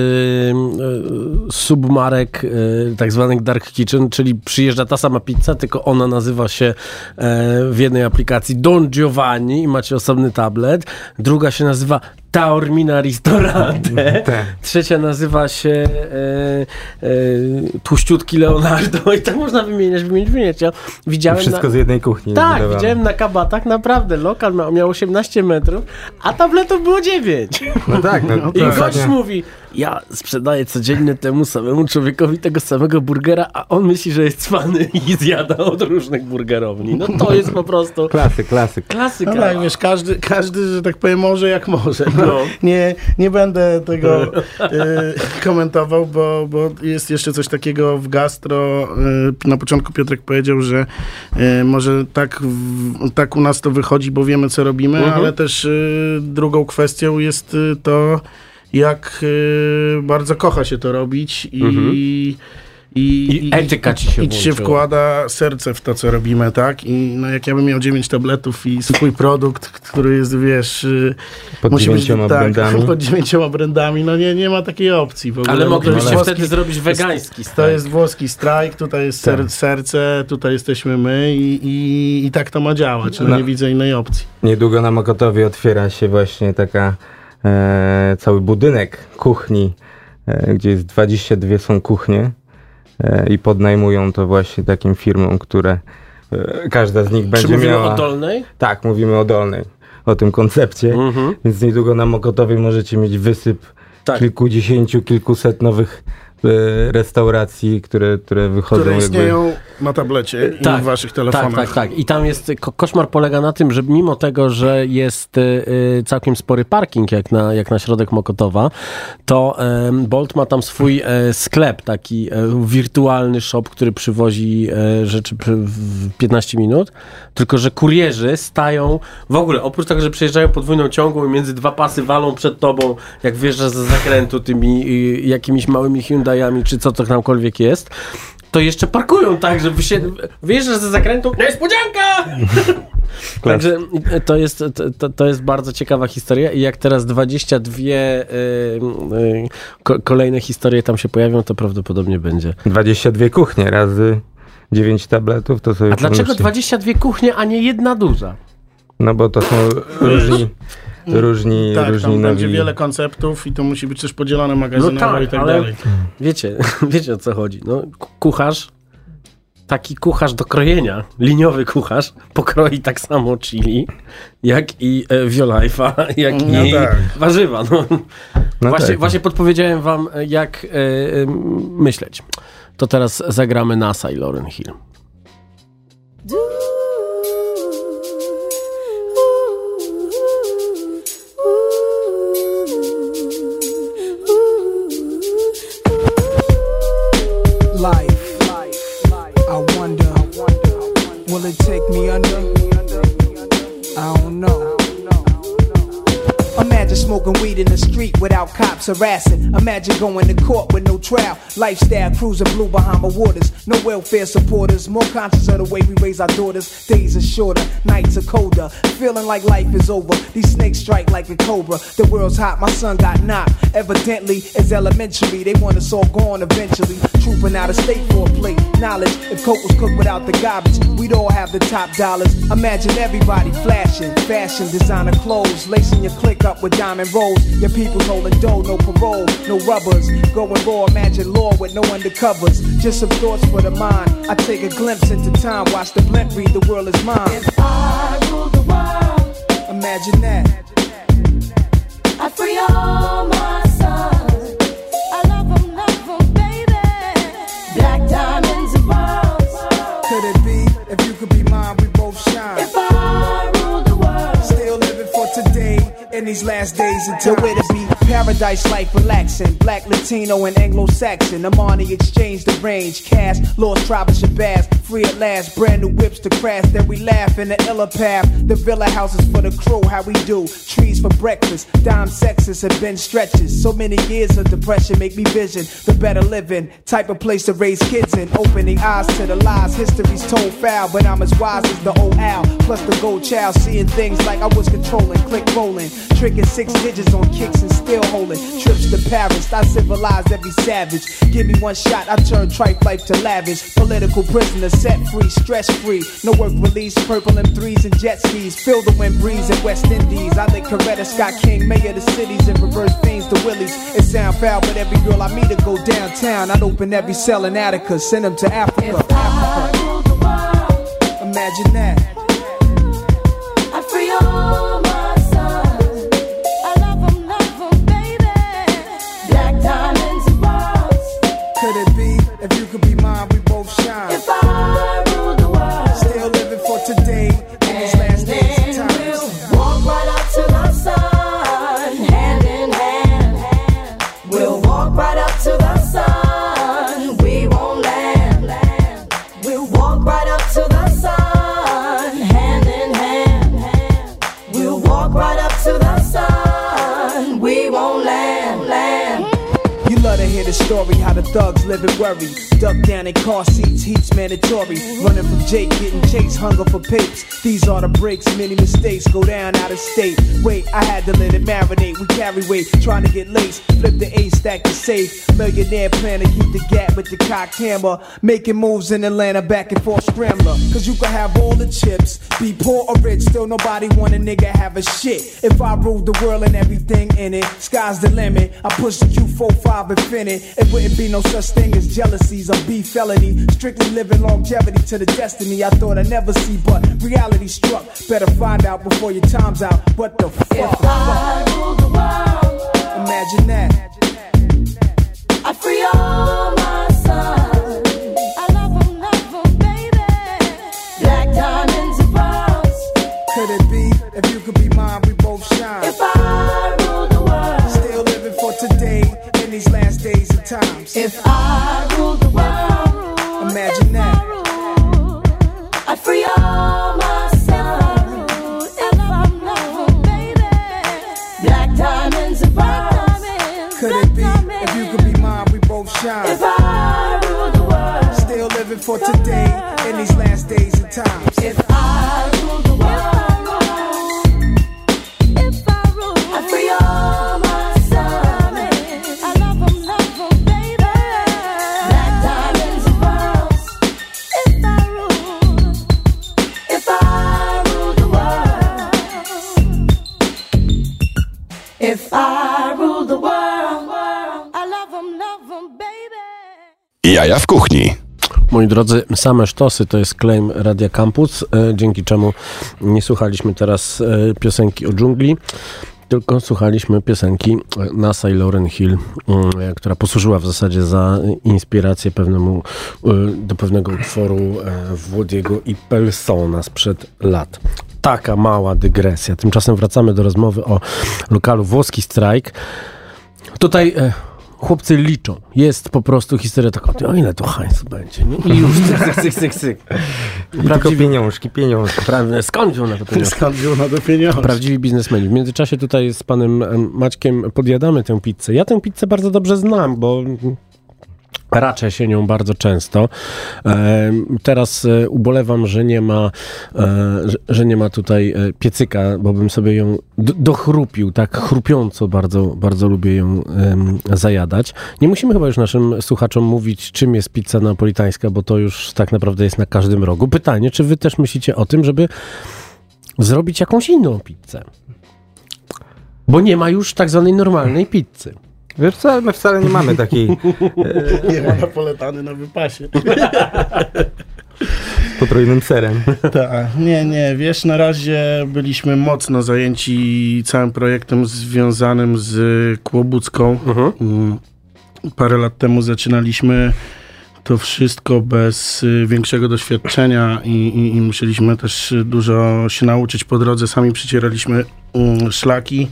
submarek tak zwanych dark kitchen, czyli przyjeżdża ta sama pizza, tylko ona nazywa się w jednej aplikacji Don Giovanni i macie osobny tablet, druga się nazywa Taormina Ristorante, trzecia nazywa się e, e, Tłuściutki Leonardo i tak można wymieniać, wymieniać, wymieniać. Ja widziałem Wszystko na... z jednej kuchni. Tak, widziałem na kabatach, naprawdę, lokal miał, miał 18 metrów, a tabletów było 9. No tak, no, I gość ostatnio- mówi, ja sprzedaję codziennie temu samemu człowiekowi tego samego burgera, a on myśli, że jest cwany i zjada od różnych burgerowni. No to jest po prostu Klasyk, klasyk. klasyka. No tak, wiesz, każdy, każdy, że tak powiem, może jak może. No, No. Nie, nie będę tego e, komentował, bo, bo jest jeszcze coś takiego w gastro. E, na początku Piotrek powiedział, że e, może tak, w, tak u nas to wychodzi, bo wiemy, co robimy, Mhm. ale też drugą kwestią jest to, jak e, bardzo kocha się to robić i... I, I etyka ci się i ci się wkłada serce w to, co robimy, tak? I no, jak ja bym miał 9 tabletów i swój produkt, który jest, wiesz... y, Pod musi być- dziewięcioma tak, brandami. pod dziewięcioma brandami, no nie, nie ma takiej opcji w ogóle. Ale moglibyście to jest wtedy zrobić wegański To strajk. jest włoski strajk, tutaj jest ser, serce, tutaj jesteśmy my i, i, i tak to ma działać. No, No. nie widzę innej opcji. Niedługo na Mokotowie otwiera się właśnie taka cały budynek kuchni, e, gdzie jest 22 są kuchnie e, i podnajmują to właśnie takim firmom, które e, każda z nich Czy będzie mówimy miała... o dolnej? Tak, mówimy o Dolnej, o tym koncepcie, Mhm. więc niedługo na Mokotowie możecie mieć wysyp Tak. kilkudziesięciu, kilkuset nowych e, restauracji, które, które wychodzą Które istnieją na tablecie i Tak, w waszych telefonach. Tak, tak, tak. I tam jest, ko- koszmar polega na tym, że mimo tego, że jest y, y, całkiem spory parking jak na, jak na środek Mokotowa, to em, Bolt ma tam swój e, sklep, taki e, wirtualny shop, który przywozi e, rzeczy w 15 minut, tylko że kurierzy stają, w ogóle oprócz tego, że przyjeżdżają podwójną ciągłą i między dwa pasy walą przed tobą, jak wjeżdżasz za zakrętu tymi y, jakimiś małymi Hyundaiami, czy co to tamkolwiek jest, to jeszcze parkują tak, że wysied... wyjeżdżasz ze zakrętu, niespodzianka! Także to jest, to, to jest bardzo ciekawa historia i jak teraz 22 y, y, ko, kolejne historie tam się pojawią, to prawdopodobnie będzie. 22 kuchnie razy 9 tabletów, to sobie A dlaczego pomyślcie. 22 kuchnie, a nie jedna duża? No bo to są różni, różni, Tak, różni tam będzie nowi... wiele konceptów i to musi być też podzielone magazynowo No tak, i tak ale- dalej. Wiecie, wiecie o co chodzi. No, ku- kucharz, taki kucharz do krojenia, liniowy kucharz, pokroi tak samo chili, jak i e, Violife'a, jak No i tak. warzywa. No. No właśnie, tak. właśnie podpowiedziałem wam, e, jak e, e, myśleć. To teraz zagramy NASA i Lauren Hill. cop cops harassing. Imagine going to court with no trial. Lifestyle cruising blue Bahama waters. No welfare supporters. More conscious of the way we raise our daughters. Days are shorter, nights are colder. Feeling like life is over. These snakes strike like a cobra. The world's hot, my son got knocked. Evidently, it's elementary. They want us all gone eventually. Trooping out of state for a plate. Knowledge, if coke was cooked without the garbage, we'd all have the top dollars. Imagine everybody flashing. Fashion, designer clothes. Lacing your click up with diamond rolls. Your people's holding dough, no parole, no rubbers. Going raw, imagine law with no undercovers. Just some thoughts for the mind. I take a glimpse into time. Watch the blimp read, the world is mine. If I rule the world. Imagine that. I free all my these last days. Nowhere to be paradise life relaxing. Black, Latino, and Anglo-Saxon. Amani exchange the range. Cash, lost tribe of Shabazz. Free at last, brand new whips to crash. Then we laugh in the illa path. The villa houses for the crew, how we do. Trees for breakfast. Dime sexes have been stretches. So many years of depression make me vision the better living. Type of place to raise kids in. Opening eyes to the lies. History's told foul, but I'm as wise as the old owl. Plus the gold child, seeing things like I was controlling. Click rolling. Tricking six digits on kicks and still holding. Trips to Paris, I civilized every savage. Give me one shot, I turn tripe life to lavish. Political prisoner, set free, stress free. No work release, purple M3s and jet skis. Feel the wind breeze in West Indies. I think Coretta Scott King, mayor of the cities, and reverse fiends to Willies. It sound foul, but every girl I meet to go downtown. I'd open every cell in Attica, send them to Africa. Africa. Imagine that. Hunger for papes. These are the breaks, many mistakes go down out of state. Wait, I had to let it marinate. We carry weight, trying to get laced. Flip the A stack to safe. Millionaire plan to keep the gap with the cock hammer. Making moves in Atlanta, back and forth scrambler. Cause you can have all the chips, be poor or rich, still nobody want a nigga have a shit. If I ruled the world and everything in it, sky's the limit. I push the Q45 infinite. It wouldn't be no such thing as jealousies or beef felony. Strictly living longevity to the destiny I thought I'd never see, but reality struck. Better find out before your time's out. What the fuck? If I rule the world, Imagine that. I free all my sons. I love 'em, love 'em, baby. Black diamonds and pearls. Could it be if you could be mine, we both shine? If I rule the world, Still living for today in these last days and times. if I for today drodzy, same sztosy to jest claim Radia Campus, e, dzięki czemu nie słuchaliśmy teraz e, piosenki o dżungli, tylko słuchaliśmy piosenki e, NASA i Lauren Hill, mm, która posłużyła w zasadzie za inspirację pewnemu, do pewnego utworu Włodiego i Pelsona sprzed lat. Taka mała dygresja. Tymczasem wracamy do rozmowy o lokalu Włoski Strajk. Tutaj chłopcy liczą. Jest po prostu historia taka, o ile to hajsu będzie? Nie? I już, cyk, cyk, cyk, cyk. Prawdziwi, pieniążki, pieniążki. prawda, skąd wziął na to pieniądze? Skąd wziął na to pieniądze? Prawdziwi biznesmeni. W międzyczasie tutaj z panem em, Maćkiem podjadamy tę pizzę. Ja tę pizzę bardzo dobrze znam, bo raczę się nią bardzo często. Teraz e, ubolewam, że nie ma, e, że- nie ma tutaj e, piecyka, bo bym sobie ją dochrupił, tak chrupiąco bardzo, bardzo lubię ją zajadać. Nie musimy chyba już naszym słuchaczom mówić, czym jest pizza napolitańska, bo to już tak naprawdę jest na każdym rogu. Pytanie, czy wy też myślicie o tym, żeby zrobić jakąś inną pizzę? Bo nie ma już tak zwanej normalnej pizzy. Wiesz co, my wcale nie mamy takiej Nie ma napoletany na wypasie. z potrójnym serem. Tak, nie, nie, wiesz, na razie byliśmy mocno zajęci całym projektem związanym z Kłobucką. Mm, Parę lat temu zaczynaliśmy to wszystko bez y, większego doświadczenia i, i, i musieliśmy też dużo się nauczyć po drodze. Sami przecieraliśmy mm, szlaki,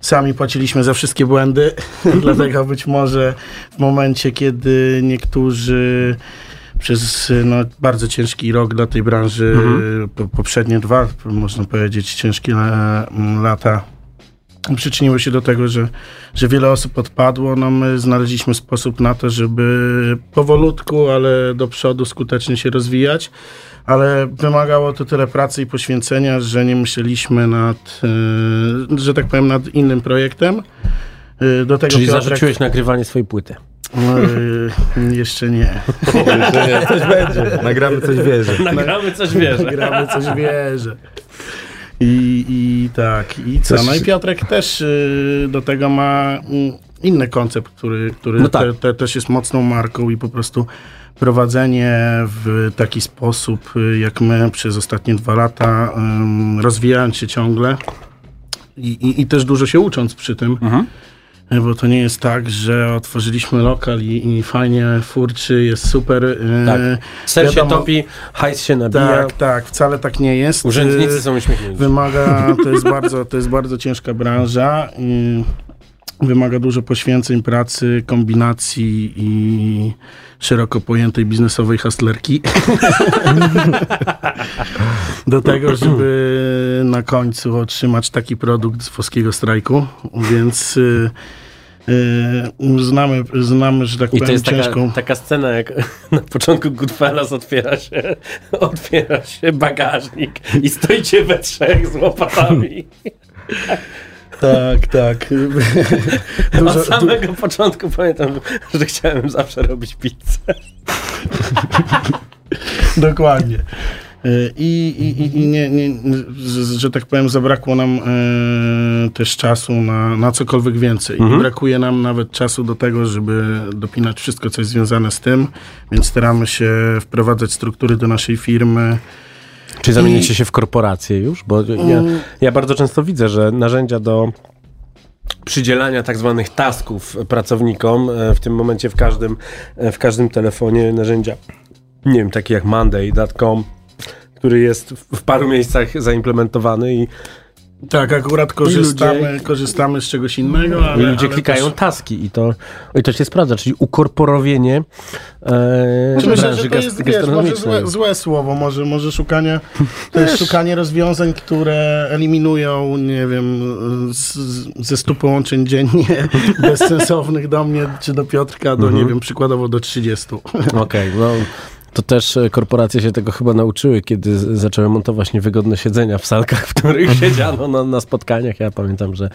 sami płaciliśmy za wszystkie błędy, dlatego być może w momencie, kiedy niektórzy przez no, bardzo ciężki rok dla tej branży, po, poprzednie dwa, można powiedzieć, ciężkie la, lata, przyczyniły się do tego, że, że wiele osób odpadło. No my znaleźliśmy sposób na to, żeby powolutku, ale do przodu skutecznie się rozwijać. Ale wymagało to tyle pracy i poświęcenia, że nie myśleliśmy nad, e, że tak powiem, nad innym projektem. E, Do tego Czyli Piotrek- zarzuciłeś nagrywanie swojej płyty. E, jeszcze nie. Nie, coś będzie. Nagramy coś wierzy. Nagramy coś, wiesz. Gramy coś wierzę. I, I tak, i co? No i Piotrek też y, do tego ma mm, inny koncept, który, który No tak. te, te, też jest mocną marką i po prostu prowadzenie w taki sposób, y, jak my przez ostatnie dwa lata, ym, rozwijając się ciągle i, i, i też dużo się ucząc przy tym, y, bo to nie jest tak, że otworzyliśmy lokal i, i fajnie furczy, jest super. y, Tak. Ser się wiadomo- topi, hajs się nabija, Tak, tak, wcale tak nie jest. urzędnicy Y, są uśmiechnięci. Wymaga, to jest bardzo, to jest bardzo ciężka branża. Wymaga dużo poświęceń, pracy, kombinacji i szeroko pojętej biznesowej hustlerki. Do tego, żeby na końcu otrzymać taki produkt z włoskiego strajku. Więc y, y, znamy, znamy, że tak I to powiem, jest taka, ciężką... taka scena, jak na początku Goodfellas otwiera się, otwiera się bagażnik i stoicie we trzech z łopatami. Tak, tak. Od samego początku pamiętam, że chciałem zawsze robić pizzę. Dokładnie. Y, I, i, i- nie, nie, że, tak powiem, zabrakło nam e, też czasu na, na cokolwiek więcej. I brakuje nam nawet czasu do tego, żeby dopinać wszystko, co jest związane z tym, więc staramy się wprowadzać struktury do naszej firmy. Czy zamienicie się w korporację już? Bo ja, ja bardzo często widzę, że narzędzia do przydzielania tak zwanych tasków pracownikom, e, w tym momencie w każdym, e, w każdym telefonie narzędzia, nie wiem, takie jak Monday.com, który jest w paru miejscach zaimplementowany i, Tak, akurat korzystamy, ludzie- korzystamy z czegoś innego, ale, ludzie ale klikają Też, taski i to, i to się sprawdza, czyli ukorporowienie e, Czy myślę, że to jest wiesz, może złe, złe słowo, może, może szukanie, to jest szukanie rozwiązań, które eliminują, nie wiem, z, ze 100 połączeń dziennie bezsensownych do mnie, czy do Piotrka, do, nie wiem, przykładowo do 30. Okej, no to też e, korporacje się tego chyba nauczyły, kiedy zaczęły montować niewygodne siedzenia w salkach, w których siedziano na, na spotkaniach. Ja pamiętam, że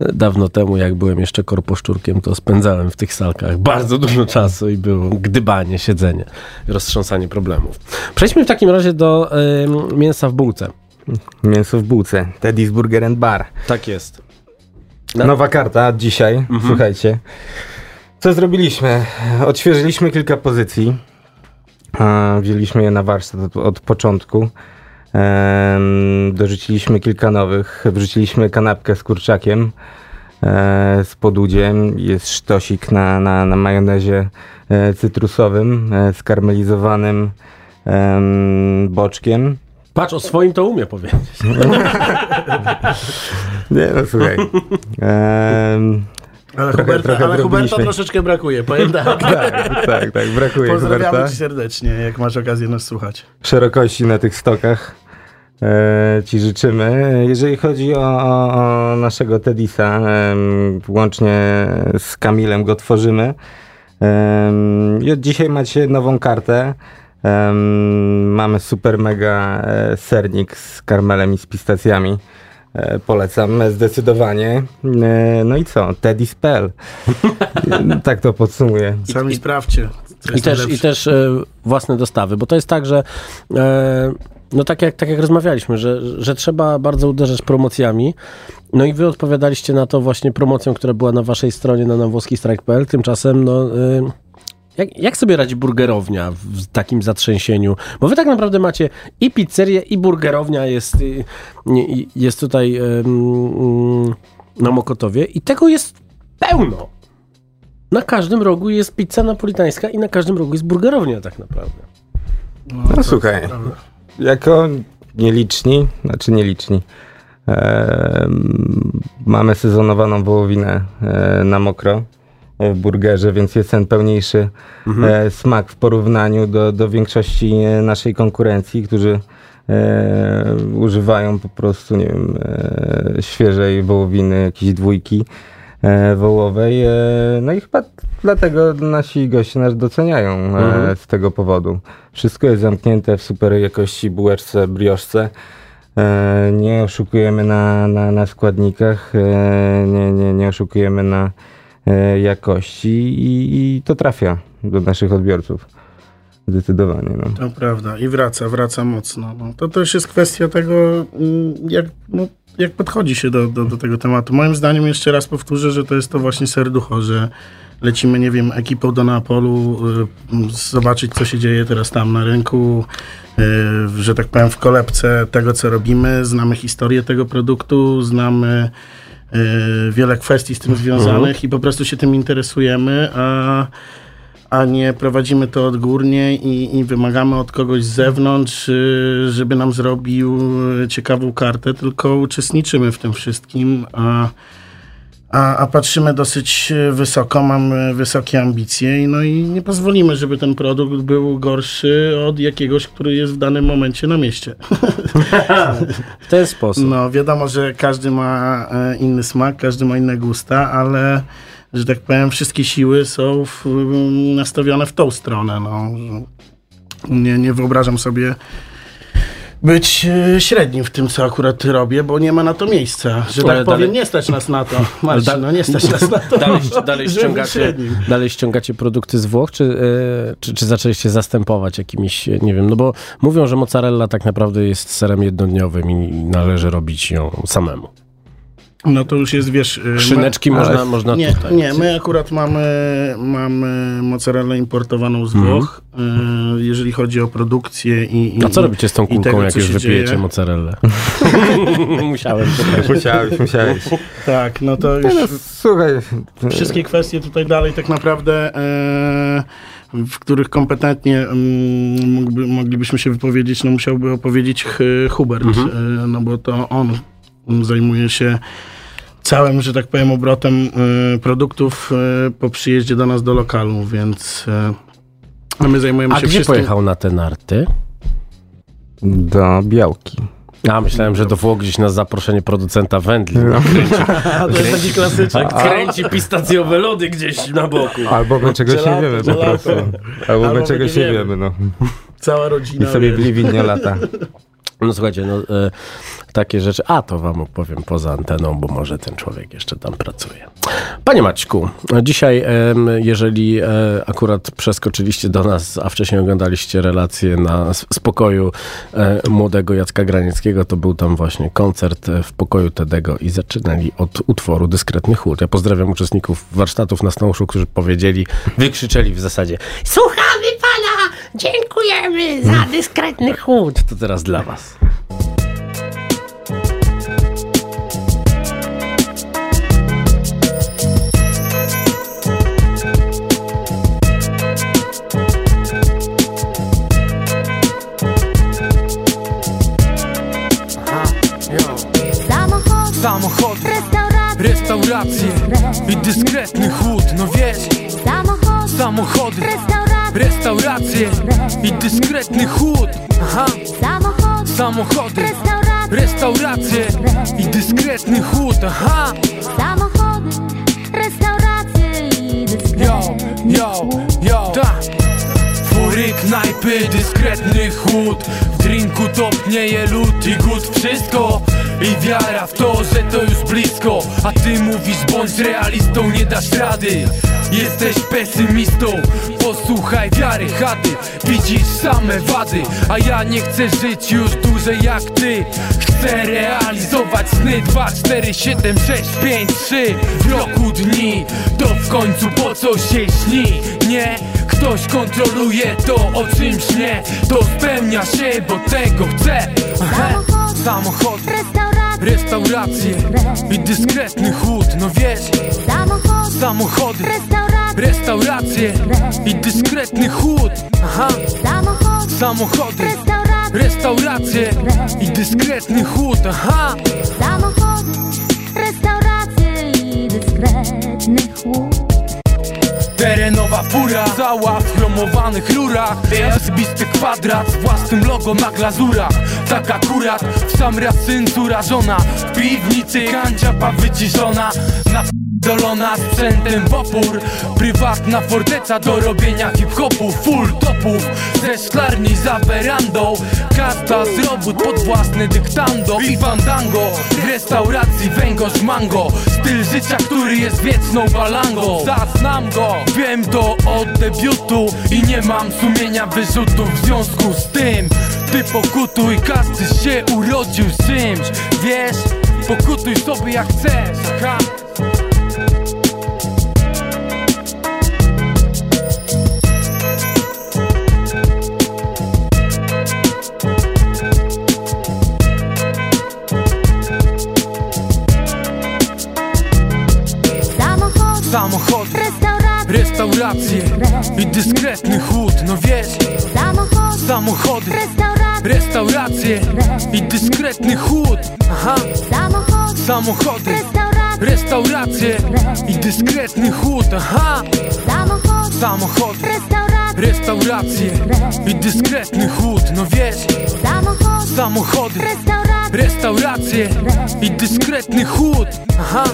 e, dawno temu, jak byłem jeszcze korposzczurkiem, to spędzałem w tych salkach bardzo dużo czasu i było gdybanie, siedzenie, roztrząsanie problemów. Przejdźmy w takim razie do em, mięsa w bułce. Mięso w bułce. Teddy's Burger and Bar. Tak jest. Na- Nowa karta dzisiaj, słuchajcie. Co zrobiliśmy? Odświeżyliśmy kilka pozycji. Wzięliśmy je na warsztat od, od początku. Dorzuciliśmy kilka nowych. Wrzuciliśmy kanapkę z kurczakiem, e, z podudziem. Jest sztosik na, na, na majonezie e, cytrusowym, e, skarmelizowanym em, boczkiem. Patrz, o swoim to umie powiedzieć. Nie no, słuchaj. Ale, Trochę- Huberta, trochę ale Huberta troszeczkę brakuje, powiem tak. tak, tak, tak, brakuje Pozdrawiamy Huberta. cię serdecznie, jak masz okazję nas słuchać. szerokości na tych stokach e, ci życzymy. Jeżeli chodzi o, o, o naszego Tedisa, em, łącznie z Kamilem go tworzymy. Od dzisiaj macie nową kartę. Em, mamy super mega e, sernik z karmelem i z pistacjami. E, polecam zdecydowanie. E, no i co? Teddy's.pl. tak to podsumuję. Sami sprawdźcie. I też, I też e, własne dostawy, bo to jest tak, że no tak jak, tak jak rozmawialiśmy, że, że trzeba bardzo uderzać promocjami. No i wy odpowiadaliście na to właśnie promocją, która była na waszej stronie na, na włoskistrike.pl. Tymczasem, no... E, jak, jak sobie radzi burgerownia w takim zatrzęsieniu? Bo wy tak naprawdę macie i pizzerię, i burgerownia jest, y, jest tutaj mm, na Mokotowie i tego jest pełno. Na każdym rogu jest pizza napolitańska i na każdym rogu jest burgerownia tak naprawdę. No słuchaj, jako nieliczni, znaczy nieliczni, E, mamy sezonowaną wołowinę e, na mokro burgerze, więc jest ten pełniejszy e, smak w porównaniu do, do większości e, naszej konkurencji, którzy e, używają po prostu, nie wiem, e, świeżej wołowiny, jakiejś dwójki e, wołowej. E, no i chyba dlatego nasi goście nas doceniają e, Mhm. z tego powodu. Wszystko jest zamknięte w super jakości bułeczce, brioszce. E, nie oszukujemy na, na, na składnikach, e, nie, nie, nie oszukujemy na e, jakości i, i to trafia do naszych odbiorców. Zdecydowanie. No. To prawda. I wraca, wraca mocno. No, to też jest kwestia tego, mm, jak, no, jak podchodzi się do, do, do tego tematu. Moim zdaniem, jeszcze raz powtórzę, że to jest to właśnie serducho, że lecimy, nie wiem, ekipą do Neapolu, y, zobaczyć, co się dzieje teraz tam na rynku, y, że tak powiem, w kolebce tego, co robimy. Znamy historię tego produktu, znamy wiele kwestii z tym związanych i po prostu się tym interesujemy, a a nie prowadzimy to odgórnie i, i wymagamy od kogoś z zewnątrz, y, żeby nam zrobił y, ciekawą kartę, tylko uczestniczymy w tym wszystkim, a, a, a patrzymy dosyć y, wysoko, mamy wysokie ambicje i no i nie pozwolimy, żeby ten produkt był gorszy od jakiegoś, który jest w danym momencie na mieście. W ten sposób. No wiadomo, że każdy ma e, inny smak, każdy ma inne gusta, ale że tak powiem, wszystkie siły są w, nastawione w tą stronę. No. Nie, nie wyobrażam sobie być e, średnim w tym, co akurat robię, bo nie ma na to miejsca. Że Ale tak dalej- powiem, nie stać nas na to. Marcin, da- no nie stać nas na to. Dalej, dalej, ściągacie, dalej ściągacie produkty z Włoch, czy, e, czy, czy zaczęliście zastępować jakimiś, e, nie wiem, no bo mówią, że mozzarella tak naprawdę jest serem jednodniowym i należy robić ją samemu. No to już jest, wiesz... my- Szyneczki można, można nie, tutaj. nie, my akurat mamy, mamy mozzarellę importowaną z Mhm. Włoch, e, jeżeli chodzi o produkcję i, i A co robicie z tą kulką, tego, jak już wypijecie dzieje? mozzarellę? Musiałem. Musiałeś, musiałeś. Tak, no to już no, słuchaj, wszystkie kwestie tutaj dalej tak naprawdę, e, w których kompetentnie mm, mógłby, moglibyśmy się wypowiedzieć, no musiałby opowiedzieć Hubert, Mhm. no bo to on mm, zajmuje się całym, że tak powiem, obrotem e, produktów e, po przyjeździe do nas do lokalu, więc e, a my zajmujemy A się gdzie wszystkim. pojechał na te narty? do Białki. A, myślałem, że do Włoch gdzieś na zaproszenie producenta wędli. No. Kręci, to jest taki klasyczek. kręci pistacjowe lody gdzieś na boku. Albo my czegoś nie wiemy po prostu. Albo Albo my czegoś nie wiemy. wiemy, no. Cała I rodzina. sobie wiesz. w Liwidnie lata. No słuchajcie, no e, takie rzeczy, a to wam opowiem poza anteną, bo może ten człowiek jeszcze tam pracuje. Panie Maćku, dzisiaj em, jeżeli e, akurat przeskoczyliście do nas, a wcześniej oglądaliście relacje na spokoju e, młodego Jacka Granieckiego, to był tam właśnie koncert e, w pokoju Tedego i zaczynali od utworu Dyskretny Chód. Ja pozdrawiam uczestników warsztatów na Stąszu, którzy powiedzieli, wykrzyczeli w zasadzie Słuchamy! Dziękujemy za dyskretny chód! To teraz dla was. Samochody, restauracje, restauracje i dyskretny chłód, no wiesz samochód, Samochody, restauracje, i dyskretny chłód. Aha, samochody, restauracje, i dyskretny chłód. Aha, samochody, restauracje i yo, dyskretny yo, yo Tak Fury, knajpy, dyskretny chłód. W drinku topnieje lód i głód Wszystko i wiara w to, że to już blisko. A ty mówisz bądź realistą, nie dasz rady. Jesteś pesymistą, posłuchaj wiary chaty. Widzisz same wady, a ja nie chcę żyć już dłużej jak ty. Chcę realizować sny 2, 4, 7, 6, 5, 3 W roku dni, to w końcu po co się śni, nie? Ktoś kontroluje to o czym śnię To spełnia się, bo tego chcę. Aha. Samochody, restauracje, restauracje. I dyskretny chłód No wiesz, samochód, samochody, restauracje, restauracje. I dyskretny chłód. Aha, samochody, restauracje, restauracje. I dyskretny chłód, aha. Samochody, restauracje. I dyskretny chłód. Terenowa fura, cała w chromowanych rurach. Zbisty kwadrat z własnym logo na glazurach Tak akurat w sam raz cyntu rażona W piwnicy kanciapa wyciszona Dolona sprzętem w opór Prywatna forteca do robienia hip-hopu Full topów. Ze szklarni za werandą. Kasta z robót pod własny dyktando. I fandango restauracji węgorz mango. Styl życia, który jest wieczną balangą Zaznam go, wiem to od debiutu I nie mam sumienia wyrzutów w związku z tym Ty pokutuj, każdy się urodził z czymś Wiesz, pokutuj sobie jak chcesz. I dyskretny chłód. Aha, Samochody, restauracje, i dyskretny chłód. Aha, Samochody, restauracje, i dyskretny chłód. No wiesz, Samochody, restauracje, i dyskretny chłód. Aha,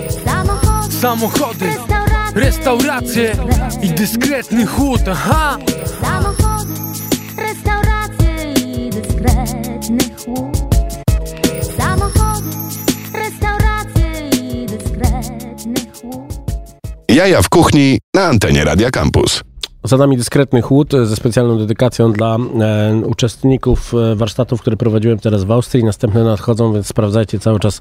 Samochody, restauracje i dyskretny chłód. Aha, Jaja w kuchni na antenie Radia Campus. Za nami dyskretny chłód ze specjalną dedykacją dla e, uczestników e, warsztatów, które prowadziłem teraz w Austrii. Następne nadchodzą, więc sprawdzajcie cały czas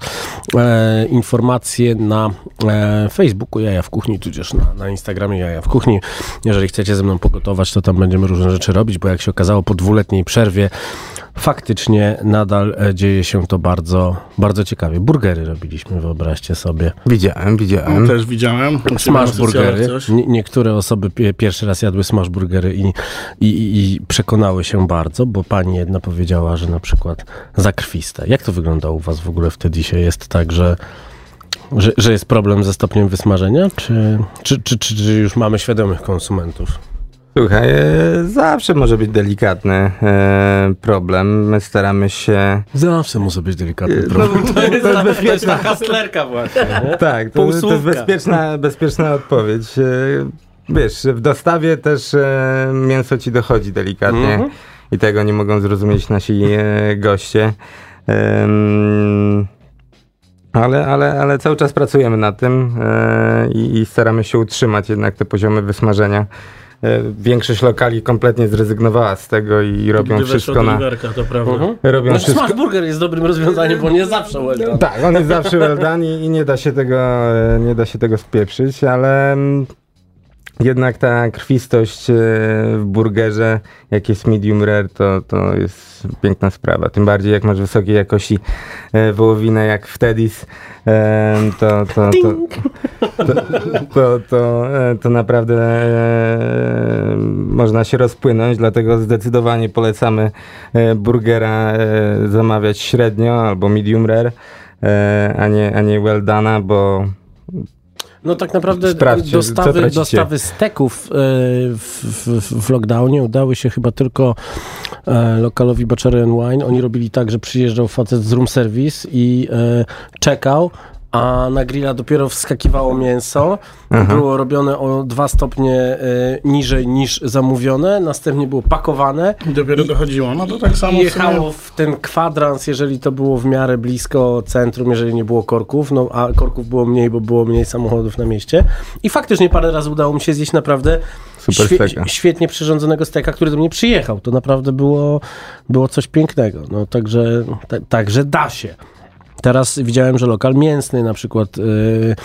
e, informacje na e, Facebooku Jaja w Kuchni, tudzież na, na Instagramie Jaja w Kuchni. Jeżeli chcecie ze mną pogotować, to tam będziemy różne rzeczy robić, bo jak się okazało po dwuletniej przerwie faktycznie nadal e, dzieje się to bardzo, bardzo ciekawie. Burgery robiliśmy, wyobraźcie sobie. Widziałem, widziałem. Też widziałem. Smash burgery. Coś. Nie, niektóre osoby pie, pierwszy raz jadły smash burgery i, i, i, przekonały się bardzo, bo pani jedna powiedziała, że na przykład zakrwiste. Jak to wygląda u was w ogóle wtedy się jest tak, że, że, że jest problem ze stopniem wysmażenia, czy, czy, czy, czy, czy już mamy świadomych konsumentów? Słuchaj, e, zawsze może być delikatny e, problem. My staramy się. Zawsze może być delikatny No, problem. to jest, to jest bezpieczna. hastlerka właśnie. Nie? Tak, to, to jest bezpieczna, bezpieczna odpowiedź. Wiesz, w dostawie też e, mięso ci dochodzi delikatnie Mhm. i tego nie mogą zrozumieć nasi e, goście. Ale, ale, ale cały czas pracujemy nad tym e, i, i staramy się utrzymać jednak te poziomy wysmażenia. E, większość lokali kompletnie zrezygnowała z tego i robią Gdy wszystko na. Oliverka, to prawda. Mhm. Robią Znaczy, wszystko. burger jest dobrym rozwiązaniem, bo nie zawsze well. Tak, on jest zawsze well i, i nie da się tego, e, nie da się tego spieprzyć, ale mm, jednak ta krwistość e, w burgerze, jak jest medium rare, to, to jest piękna sprawa. Tym bardziej jak masz wysokiej jakości e, wołowinę jak w Teddy's, e, to, to, to, to, to, naprawdę można się rozpłynąć, dlatego zdecydowanie polecamy burgera zamawiać średnio albo medium rare, a nie, a nie well done'a, bo No tak naprawdę Sprawdźcie, dostawy, dostawy steków e, w, w, w lockdownie udały się chyba tylko e, lokalowi and Wine. Oni robili tak, że przyjeżdżał facet z room service i e, czekał, a na grilla dopiero wskakiwało mięso. Aha. Było robione o dwa stopnie e, niżej niż zamówione, następnie było pakowane. I dopiero dochodziło. No to tak samo Jechało w ten kwadrans, jeżeli to było w miarę blisko centrum, jeżeli nie było korków, no a korków było mniej, bo było mniej samochodów na mieście. I faktycznie parę razy udało mi się zjeść naprawdę Super steka. świetnie przyrządzonego steka, który do mnie przyjechał. To naprawdę było, było coś pięknego. No także, ta, także da się. Teraz widziałem, że lokal mięsny na przykład yy,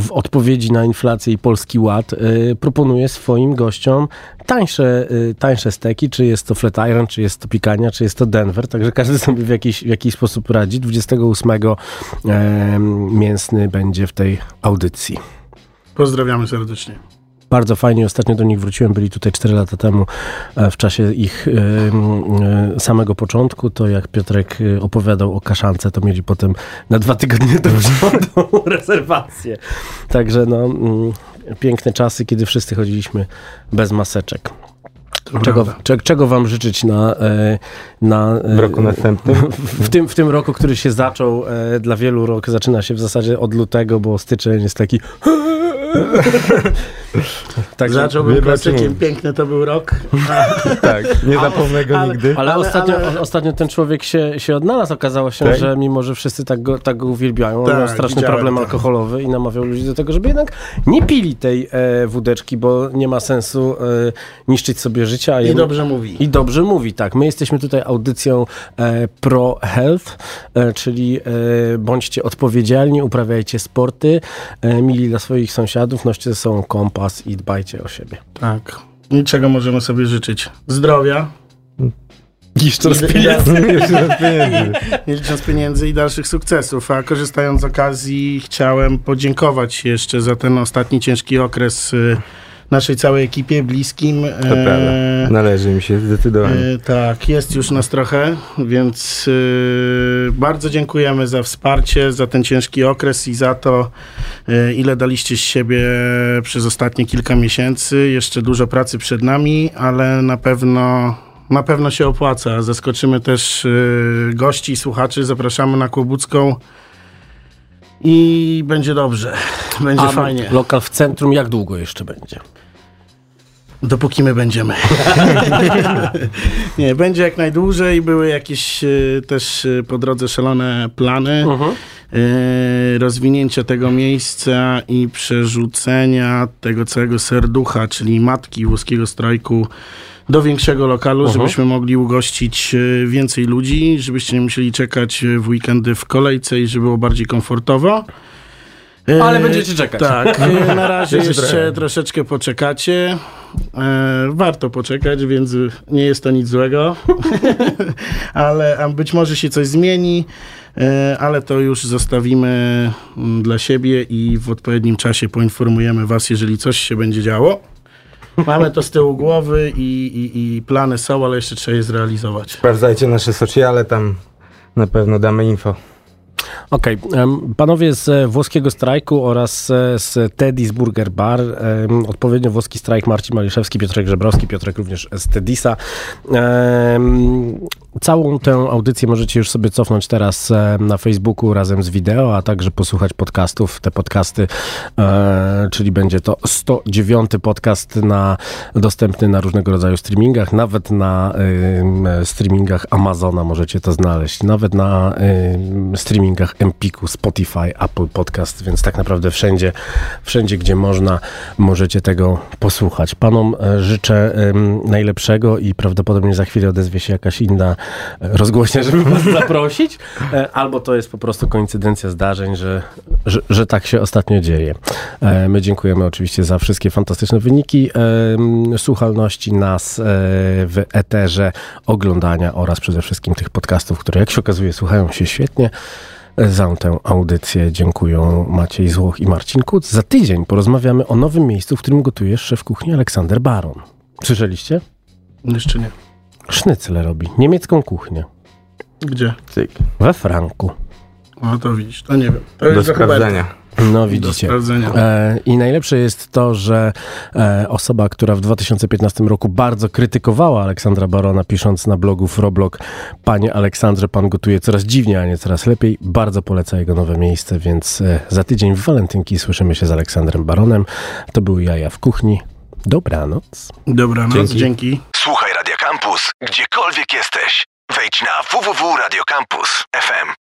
w odpowiedzi na inflację i Polski Ład yy, proponuje swoim gościom tańsze, yy, tańsze steki, czy jest to Flatiron, czy jest to Pikania, czy jest to Denver, także każdy sobie w jakiś, w jakiś sposób radzi. 28 yy, mięsny będzie w tej audycji. Pozdrawiamy serdecznie. Bardzo fajnie, ostatnio do nich wróciłem, byli tutaj 4 lata temu e, w czasie ich e, e, samego początku, to jak Piotrek opowiadał o kaszance, to mieli potem na dwa tygodnie do przodu rezerwację. Także no, piękne czasy, kiedy wszyscy chodziliśmy bez maseczek. Czego, cze, czego wam życzyć na, na W roku następnym. w tym, w tym roku, który się zaczął, dla wielu rok zaczyna się w zasadzie od lutego, bo styczeń jest taki Także Zacząłbym klasykiem, piękny to był rok. Tak, nie zapomnę go ale- nigdy. Ale, Ale- ostatnio, ale- ostatnio ten człowiek się, się odnalazł. Okazało się, Tak? że mimo, że wszyscy tak go, tak go uwielbiają, on Tak, miał straszny widziałem problem to. alkoholowy i namawiał ludzi do tego, żeby jednak nie pili tej e, wódeczki, bo nie ma sensu e, niszczyć sobie życia. a I dobrze mówi. I dobrze mówi, tak. My jesteśmy tutaj audycją e, Pro Health, e, czyli e, bądźcie odpowiedzialni, uprawiajcie sporty, e, mili dla swoich sąsiadów, noście ze sobą kompas i dbajcie o siebie. Tak. Niczego możemy sobie życzyć. Zdrowia, Jeszcze raz I- i- pieniędzy. Jeszcze raz pieniędzy. nie licząc pieniędzy i dalszych sukcesów. A korzystając z okazji, chciałem podziękować jeszcze za ten ostatni ciężki okres y, naszej całej ekipie, bliskim. To prawda. Należy mi się zdecydowanie. E, tak, jest już nas trochę, więc e, bardzo dziękujemy za wsparcie, za ten ciężki okres i za to, e, ile daliście z siebie przez ostatnie kilka miesięcy. Jeszcze dużo pracy przed nami, ale na pewno. Na pewno się opłaca. Zaskoczymy też e, gości, słuchaczy. Zapraszamy na Kłobucką i będzie dobrze. Będzie A fajnie. lokal w centrum jak długo jeszcze będzie? Dopóki my będziemy. nie, będzie jak najdłużej. Były jakieś e, też e, po drodze szalone plany e, rozwinięcia tego miejsca i przerzucenia tego całego serducha, czyli matki włoskiego strajku do większego lokalu, żebyśmy mogli ugościć e, więcej ludzi, żebyście nie musieli czekać w weekendy w kolejce i żeby było bardziej komfortowo. E, Ale będziecie czekać. Tak, e, na razie Jeszcze troszeczkę poczekacie. E, warto poczekać, więc nie jest to nic złego. ale być może się coś zmieni, ale to już zostawimy mm, dla siebie i w odpowiednim czasie poinformujemy Was, jeżeli coś się będzie działo. Mamy to z tyłu głowy i, i, i plany są, ale jeszcze trzeba je zrealizować. Sprawdzajcie nasze sociale, tam na pewno damy info. Okej, em, panowie z włoskiego strajku oraz e, z Teddy's Burger Bar, odpowiednio włoski strajk Marcin Maliszewski, Piotrek Żebrowski, Piotrek również z Teddisa. Całą tę audycję możecie już sobie cofnąć teraz e, na Facebooku razem z wideo, a także posłuchać podcastów. Te podcasty, e, czyli będzie to 109 podcast na, dostępny na różnego rodzaju streamingach, nawet na streamingach Amazona możecie to znaleźć, nawet na em, streamingach Empiku, Spotify, Apple Podcast, więc tak naprawdę wszędzie, wszędzie gdzie można, możecie tego posłuchać. Panom e, życzę najlepszego i prawdopodobnie za chwilę odezwie się jakaś inna rozgłośnia, żeby was zaprosić, e, albo to jest po prostu koincydencja zdarzeń, że, że, że tak się ostatnio dzieje. E, My dziękujemy oczywiście za wszystkie fantastyczne wyniki słuchalności nas e, w eterze, oglądania oraz przede wszystkim tych podcastów, które jak się okazuje słuchają się świetnie. Za tę audycję dziękuję Maciej Złoch i Marcin Kuc. Za tydzień porozmawiamy o nowym miejscu, w którym gotuje szef kuchni Aleksander Baron. Słyszeliście? Jeszcze nie. Sznycel robi. Niemiecką kuchnię. Gdzie? We Franku. No to widzisz, to nie wiem. To Do jest do Huberta. sprawdzenia. No Do widzicie. sprawdzenia. E, I najlepsze jest to, że e, osoba, która w 2015 roku bardzo krytykowała Aleksandra Barona, pisząc na blogu Froblog, Panie Aleksandrze, pan gotuje coraz dziwniej, a nie coraz lepiej, bardzo poleca jego nowe miejsce, więc e, za tydzień w Walentynki słyszymy się z Aleksandrem Baronem. To był Jaja w kuchni. Dobranoc. Dobranoc, Dzięki. dzięki. Słuchaj Radio Campus, gdziekolwiek jesteś. Wejdź na www.radiocampus.fm.